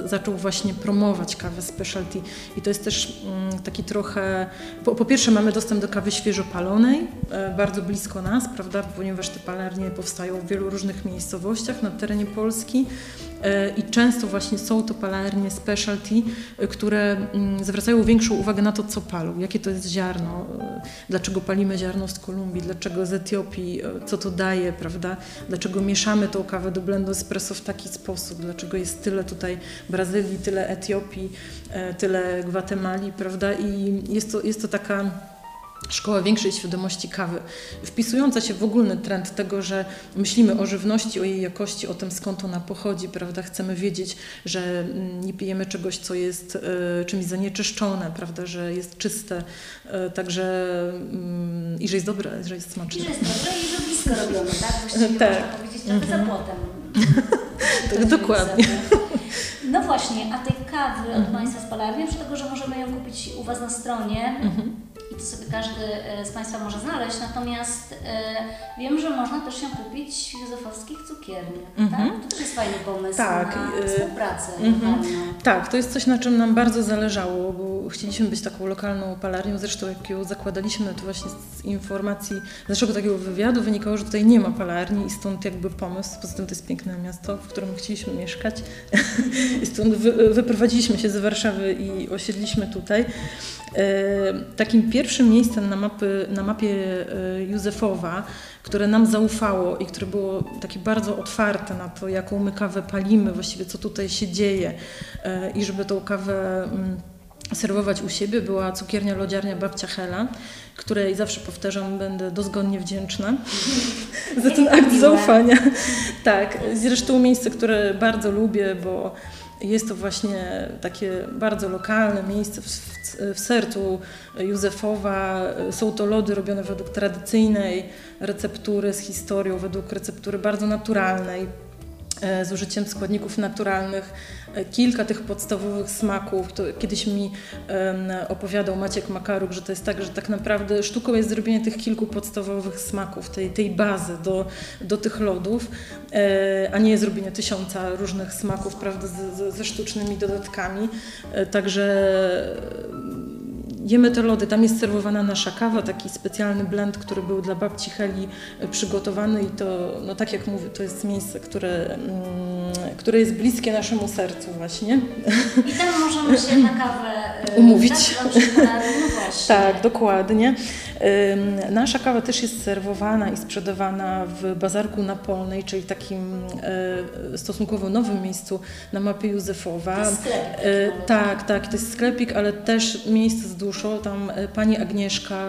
zaczął właśnie promować kawę specialty. I to jest też mm, taki trochę, po, po, pierwsze mamy dostęp do kawy świeżo palonej, e, bardzo blisko nas, prawda, ponieważ te palarnie powstają w wielu różnych miejscowościach na terenie Polski. e, i często właśnie są to palarnie specialty, e, które mm, zwracają większą uwagę na to, co palą, jakie to jest ziarno, dlaczego palimy ziarno z Kolumbii, dlaczego z Etiopii, co to daje, prawda, dlaczego mieszamy tą kawę do blendu espresso w taki sposób, dlaczego jest tyle tutaj Brazylii, tyle Etiopii, e, tyle Gwatemali, prawda? I jest to, jest to taka szkoła większej świadomości kawy, wpisująca się w ogólny trend tego, że myślimy o żywności, o jej jakości, o tym skąd ona pochodzi, prawda? Chcemy wiedzieć, że mm, nie pijemy czegoś, co jest y, czymś zanieczyszczone, prawda? Że jest czyste, y, także y, i że jest dobre, że jest smaczne. I że jest dobre i że blisko robione, tak? Właściwie tak. można powiedzieć trochę za płotem. tak, dokładnie. No właśnie, a tej kawy od mhm. Państwa z palarni, oprócz tego, że możemy ją kupić u Was na stronie, mhm to sobie każdy e, z Państwa może znaleźć. Natomiast e, wiem, że można też ją kupić w józefowskich cukierniach. Mm -hmm. tak? To też jest fajny pomysł tak. na e, współpracę. Mm -hmm. Tak, to jest coś, na czym nam bardzo zależało, bo chcieliśmy być taką lokalną palarnią. Zresztą jak ją zakładaliśmy, to właśnie z informacji, z naszego takiego wywiadu wynikało, że tutaj nie ma palarni i stąd jakby pomysł. Poza tym to jest piękne miasto, w którym chcieliśmy mieszkać. I stąd wy, wyprowadziliśmy się z Warszawy i osiedliśmy tutaj. Takim pierwszym miejscem na, mapy, na mapie e, Józefowa, które nam zaufało i które było takie bardzo otwarte na to, jaką my kawę palimy, właściwie co tutaj się dzieje e, i żeby tą kawę mm, serwować u siebie, była cukiernia lodziarnia Babcia Hela, której zawsze powtarzam, będę dozgonnie wdzięczna za ten akt zaufania. Tak, zresztą miejsce, które bardzo lubię, bo jest to właśnie takie bardzo lokalne miejsce w, w, sercu Józefowa. Są to lody robione według tradycyjnej receptury z historią, według receptury bardzo naturalnej. E, z użyciem składników naturalnych, e, kilka tych podstawowych smaków. To kiedyś mi opowiadał Maciek Makaruk, że to jest tak, że tak naprawdę sztuką jest zrobienie tych kilku podstawowych smaków, tej, tej bazy do, do tych lodów, a nie zrobienie tysiąca różnych smaków, prawda, ze, ze sztucznymi dodatkami. Także jemy te lody, tam jest serwowana nasza kawa, taki specjalny blend, który był dla babci Heli e, przygotowany i to, no tak jak mówię, to jest miejsce, które, mm, które jest bliskie naszemu sercu właśnie. I tam możemy się na kawę e, umówić. Tak, tak, dokładnie. Nasza kawa też jest serwowana i sprzedawana w Bazarku na Polnej, czyli takim e, stosunkowo nowym miejscu na mapie Józefowa. To tak, tak, to jest sklepik, ale też miejsce z Tam e, pani Agnieszka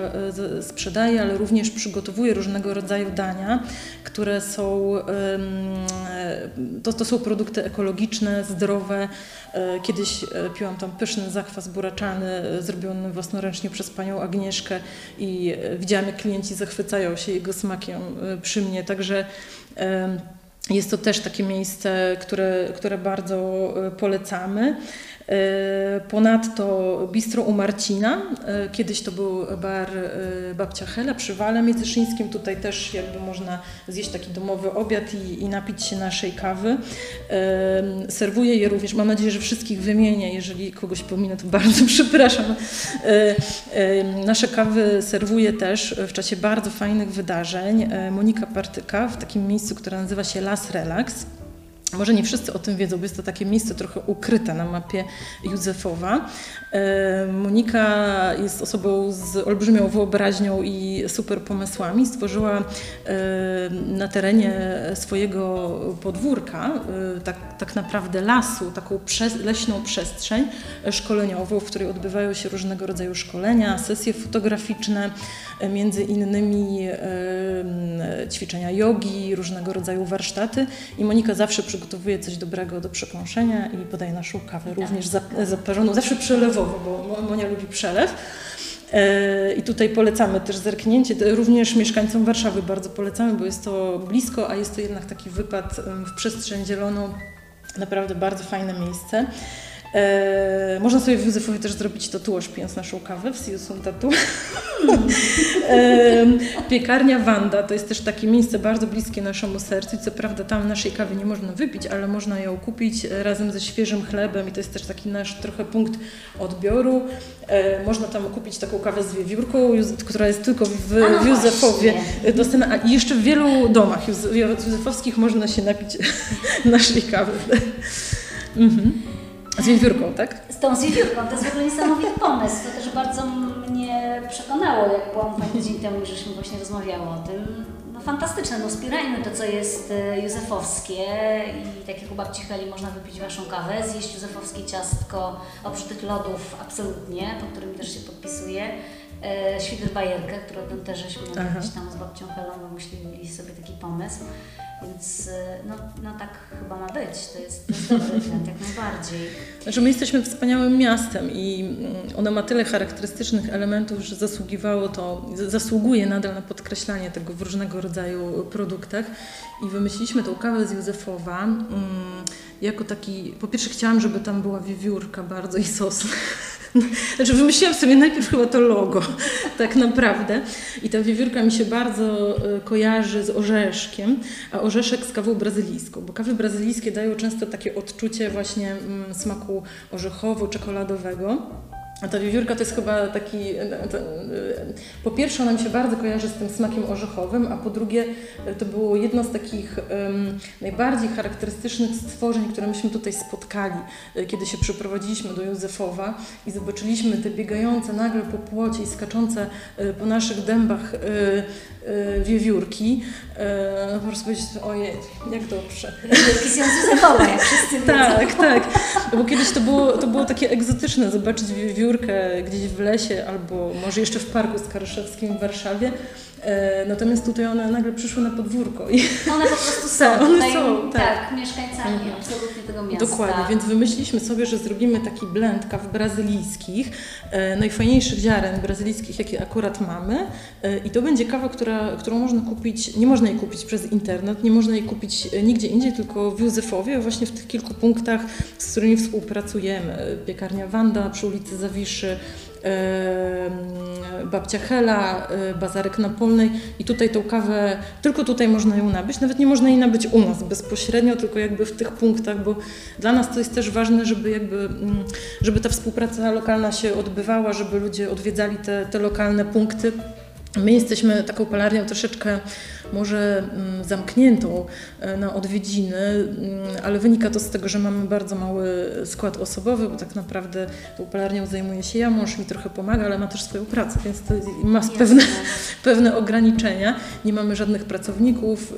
e, sprzedaje, ale również przygotowuje różnego rodzaju dania, które są, to, to są produkty ekologiczne, zdrowe. Kiedyś piłam tam pyszny zakwas buraczany, zrobiony własnoręcznie przez panią Agnieszkę i widziałam, jak klienci zachwycają się jego smakiem e, przy mnie, także jest to też takie miejsce, które, które bardzo e, polecamy. E, ponadto bistro u Marcina, e, kiedyś to był bar e, babcia Hela przy Wale Międzyszyńskim, tutaj też jakby można zjeść taki domowy obiad i, i napić się naszej kawy. Serwuję je również, mam nadzieję, że wszystkich wymienię, jeżeli kogoś pominę, to bardzo przepraszam. Nasze kawy serwuję też w czasie bardzo fajnych wydarzeń. Monika Partyka w takim miejscu, które nazywa się Las Relax. Może nie wszyscy o tym wiedzą, bo jest to takie miejsce trochę ukryte na mapie Józefowa. E, Monika jest osobą z olbrzymią wyobraźnią i super pomysłami. Stworzyła e, na terenie swojego podwórka, e, tak, tak naprawdę lasu, taką leśną przestrzeń szkoleniową, w której odbywają się różnego rodzaju szkolenia, sesje fotograficzne, między innymi ćwiczenia jogi, różnego rodzaju warsztaty. I Monika zawsze przygotowuje coś dobrego do przekąszenia i podaje naszą kawę, również zaparzoną, zawsze przelewowo, bo Monia lubi przelew. E, I tutaj polecamy też zerknięcie, również mieszkańcom Warszawy bardzo polecamy, bo jest to blisko, a jest to jednak taki wypad w przestrzeń zieloną, naprawdę bardzo fajne miejsce. E, można sobie w Józefowie też zrobić tatuaż pijąc naszą kawę w Siusun Tatu. e, piekarnia Wanda to jest też takie miejsce bardzo bliskie naszemu sercu. Co prawda tam naszej kawy nie można wypić, ale można ją kupić razem ze świeżym chlebem i to jest też taki nasz trochę punkt odbioru. E, można tam kupić taką kawę z wiewiórką, która jest tylko w, w Józefowie dostępna. A jeszcze w wielu domach józefowskich można się napić naszej kawy. Mhm. Z wiewiórką, tak? Z tą z wiewiórką. To jest w ogóle niesamowity pomysł. To też bardzo mnie przekonało, jak byłam dwa tydzień temu żeśmy właśnie rozmawiały o tym. No fantastyczne, no wspierajmy to, co jest e, józefowskie i tak jak u babci Heli można wypić Waszą kawę, zjeść józefowskie ciastko, oprócz lodów absolutnie, pod którymi też się podpisuję. E, Świdr Bajerkę, którą też żeśmy gdzieś tam z babcią Helą wymyślili sobie taki pomysł. Więc y, no, no tak chyba ma być. To jest, dobry jak najbardziej. Znaczy my jesteśmy wspaniałym miastem i mm, ono ma tyle charakterystycznych elementów, że zasługiwało to, zasługuje nadal na podkreślanie tego w różnego rodzaju produktach. I wymyśliliśmy tą kawę z Józefowa mm, jako taki, po pierwsze chciałam, żeby tam była wiewiórka bardzo i sos. Znaczy wymyśliłam sobie najpierw chyba to logo, tak naprawdę. I ta wiewiórka mi się bardzo e, kojarzy z orzeszkiem, a orzeszek z kawą brazylijską, bo kawy brazylijskie dają często takie odczucie właśnie mm, smaku orzechowo-czekoladowego. A ta wiewiórka to jest chyba taki, e, to, e, po pierwsze ona mi się bardzo kojarzy z tym smakiem orzechowym, a po drugie e, to było jedno z takich um, najbardziej charakterystycznych stworzeń, które myśmy tutaj spotkali, kiedy się przeprowadziliśmy do Józefowa i zobaczyliśmy te biegające nagle po płocie i skaczące po naszych dębach wiewiórki. No po prostu powiedzieć, ojej, jak dobrze. Wiewiórki są Józefowe, jak wszyscy Tak, tak, bo kiedyś to było, to było takie egzotyczne zobaczyć wiewiórkę gdzieś w lesie albo może jeszcze w Parku Skaryszewskim w Warszawie, natomiast tutaj one nagle przyszły na podwórko. I one po prostu są. Tak, one są, tak. tak mieszkańcami mhm. absolutnie tego miasta. Dokładnie, więc wymyśliliśmy sobie, że zrobimy taki blend kaw brazylijskich, e, najfajniejszych ziaren brazylijskich, jakie akurat mamy. E, I to będzie kawa, która, którą można kupić, nie można jej kupić przez internet, nie można jej kupić nigdzie indziej, tylko w Józefowie, właśnie w tych kilku punktach, z którymi współpracujemy. Piekarnia Wanda przy ulicy Zawiszy, babcia Hela, e, bazarek na Polnej i tutaj tą kawę, tylko tutaj można ją nabyć, nawet nie można jej nabyć u nas bezpośrednio, tylko jakby w tych punktach, bo dla nas to jest też ważne, żeby jakby, mm, żeby ta współpraca lokalna się odbywała, żeby ludzie odwiedzali te, te lokalne punkty. My jesteśmy taką palarnią troszeczkę może mm, zamkniętą e, na odwiedziny, mm, ale wynika to z tego, że mamy bardzo mały skład osobowy, bo tak naprawdę tą palarnią zajmuje się ja, mąż mi trochę pomaga, ale ma też swoją pracę, więc to ma pewne, pewne ograniczenia. Nie mamy żadnych pracowników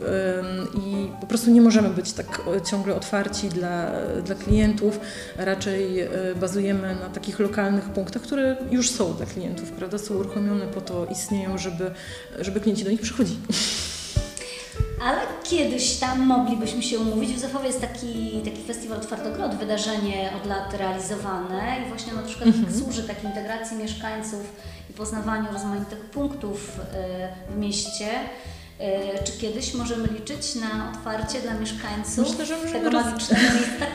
i po prostu nie możemy być tak ciągle otwarci dla, dla klientów. Raczej e, bazujemy na takich lokalnych punktach, które już są dla klientów, prawda? Są uruchomione po to, istnieją, żeby, żeby klienci do nich przychodzili. Ale kiedyś tam moglibyśmy się umówić. W Józefowie jest taki, taki festiwal Twardogrod, wydarzenie od lat realizowane i właśnie na przykład -hmm. służy takiej integracji mieszkańców i poznawaniu rozmaitych punktów y, w mieście. E, czy kiedyś możemy liczyć na otwarcie dla mieszkańców Myślę, że możemy tego roz... magicznego miejsca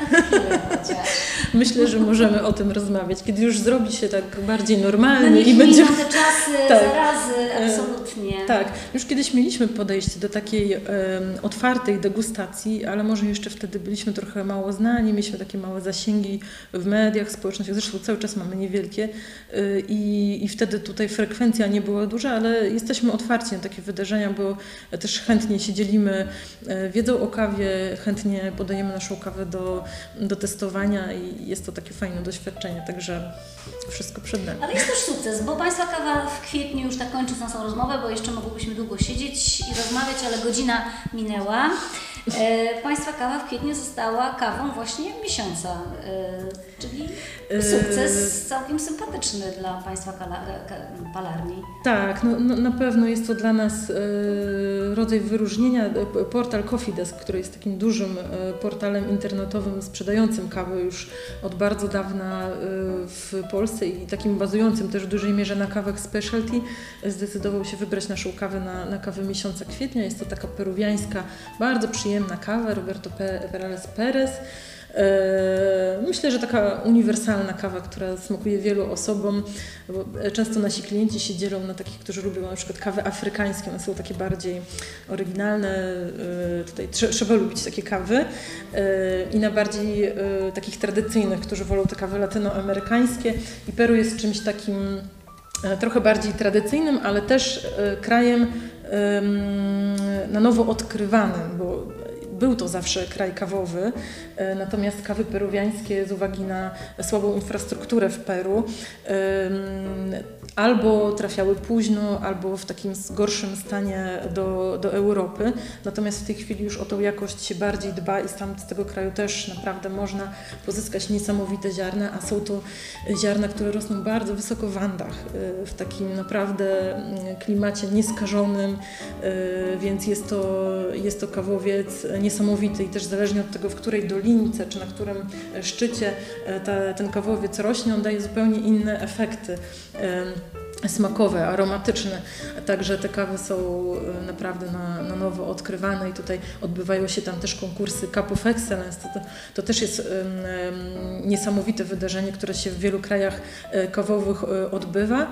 Myślę, że możemy o tym rozmawiać, kiedy już zrobi się tak bardziej normalnie no i będzie... te czasy, tak. zarazy, e, absolutnie. Tak, już kiedyś mieliśmy podejście do takiej um, otwartej degustacji, ale może jeszcze wtedy byliśmy trochę mało znani, mieliśmy takie małe zasięgi w mediach społecznościowych, zresztą cały czas mamy niewielkie y, i, i wtedy tutaj frekwencja nie była duża, ale jesteśmy otwarci na takie wydarzenia, bo też chętnie się dzielimy e, wiedzą o kawie, chętnie podajemy naszą kawę do, do testowania i jest to takie fajne doświadczenie, także wszystko przed nami. Ale jest też sukces, bo Państwa kawa w kwietniu już tak kończy naszą rozmowę, bo jeszcze mogłybyśmy długo siedzieć i rozmawiać, ale godzina minęła. E, państwa kawa w kwietniu została kawą właśnie miesiąca, e, czyli sukces całkiem sympatyczny dla Państwa palarni. Tak, no, no, na pewno jest to dla nas rodzaj wyróżnienia. Portal Coffee Desk, który jest takim dużym portalem internetowym sprzedającym kawę już od bardzo dawna w Polsce i takim bazującym też w dużej mierze na kawach specialty, zdecydował się wybrać naszą kawę na, na kawę miesiąca kwietnia. Jest to taka peruwiańska, bardzo przyjemna kawa Roberto Perales Perez. E, myślę, że taka uniwersalna kawa, która smakuje wielu osobom, bo często nasi klienci się dzielą na takich, którzy lubią na przykład kawy afrykańskie, one są takie bardziej oryginalne, e, tutaj trzeba lubić takie kawy e, i na bardziej takich tradycyjnych, którzy wolą te kawy latynoamerykańskie. I Peru jest czymś takim trochę bardziej tradycyjnym, ale też krajem na nowo odkrywanym, bo był to zawsze kraj kawowy, e, natomiast kawy peruwiańskie z uwagi na słabą infrastrukturę w Peru albo trafiały późno, albo w takim gorszym stanie do, do Europy. Natomiast w tej chwili już o tą jakość się bardziej dba i tam z tego kraju też naprawdę można pozyskać niesamowite ziarna, a są to ziarna, które rosną bardzo wysoko w Andach, e, w takim naprawdę mm, klimacie nieskażonym, e, więc jest to, jest to kawowiec niesamowity i też zależnie od tego, w której dolince czy na którym szczycie e, ta, ten kawowiec rośnie, on daje zupełnie inne efekty smakowe, aromatyczne. Także te kawy są e, naprawdę na, na nowo odkrywane i tutaj odbywają się tam też konkursy Cup of Excellence. To, to, też jest um, niesamowite wydarzenie, które się w wielu krajach e, kawowych e, odbywa.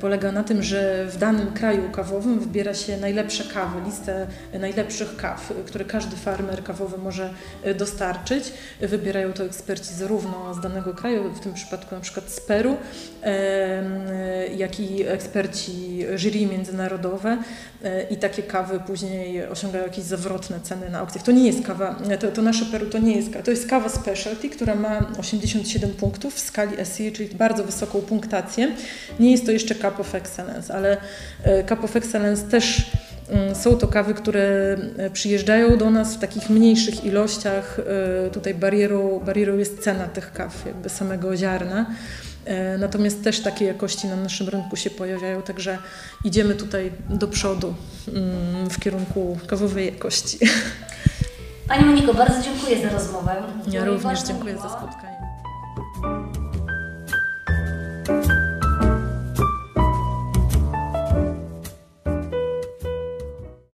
Polega na tym, że w danym kraju kawowym wybiera się najlepsze kawy, listę najlepszych kaw, które każdy farmer kawowy może dostarczyć. Wybierają to eksperci zarówno z danego kraju, w tym przypadku na przykład z Peru, jak i eksperci jury międzynarodowe e, i takie kawy później osiągają jakieś zawrotne ceny na aukcjach. To nie jest kawa, to, to nasze Peru to nie jest kawa, to jest kawa specialty, która ma 87 punktów w skali SE, czyli bardzo wysoką punktację. Nie jest to jeszcze Cup of Excellence, ale e, Cup of Excellence też mm, są to kawy, które e, przyjeżdżają do nas w takich mniejszych ilościach. Tutaj barierą, barierą jest cena tych kaw, jakby samego ziarna. E, natomiast też takie jakości na naszym rynku się pojawiają, także idziemy tutaj do przodu mm, w kierunku kawowej jakości. Pani Moniko, bardzo dziękuję za rozmowę. Ja również dziękuję za spotkanie.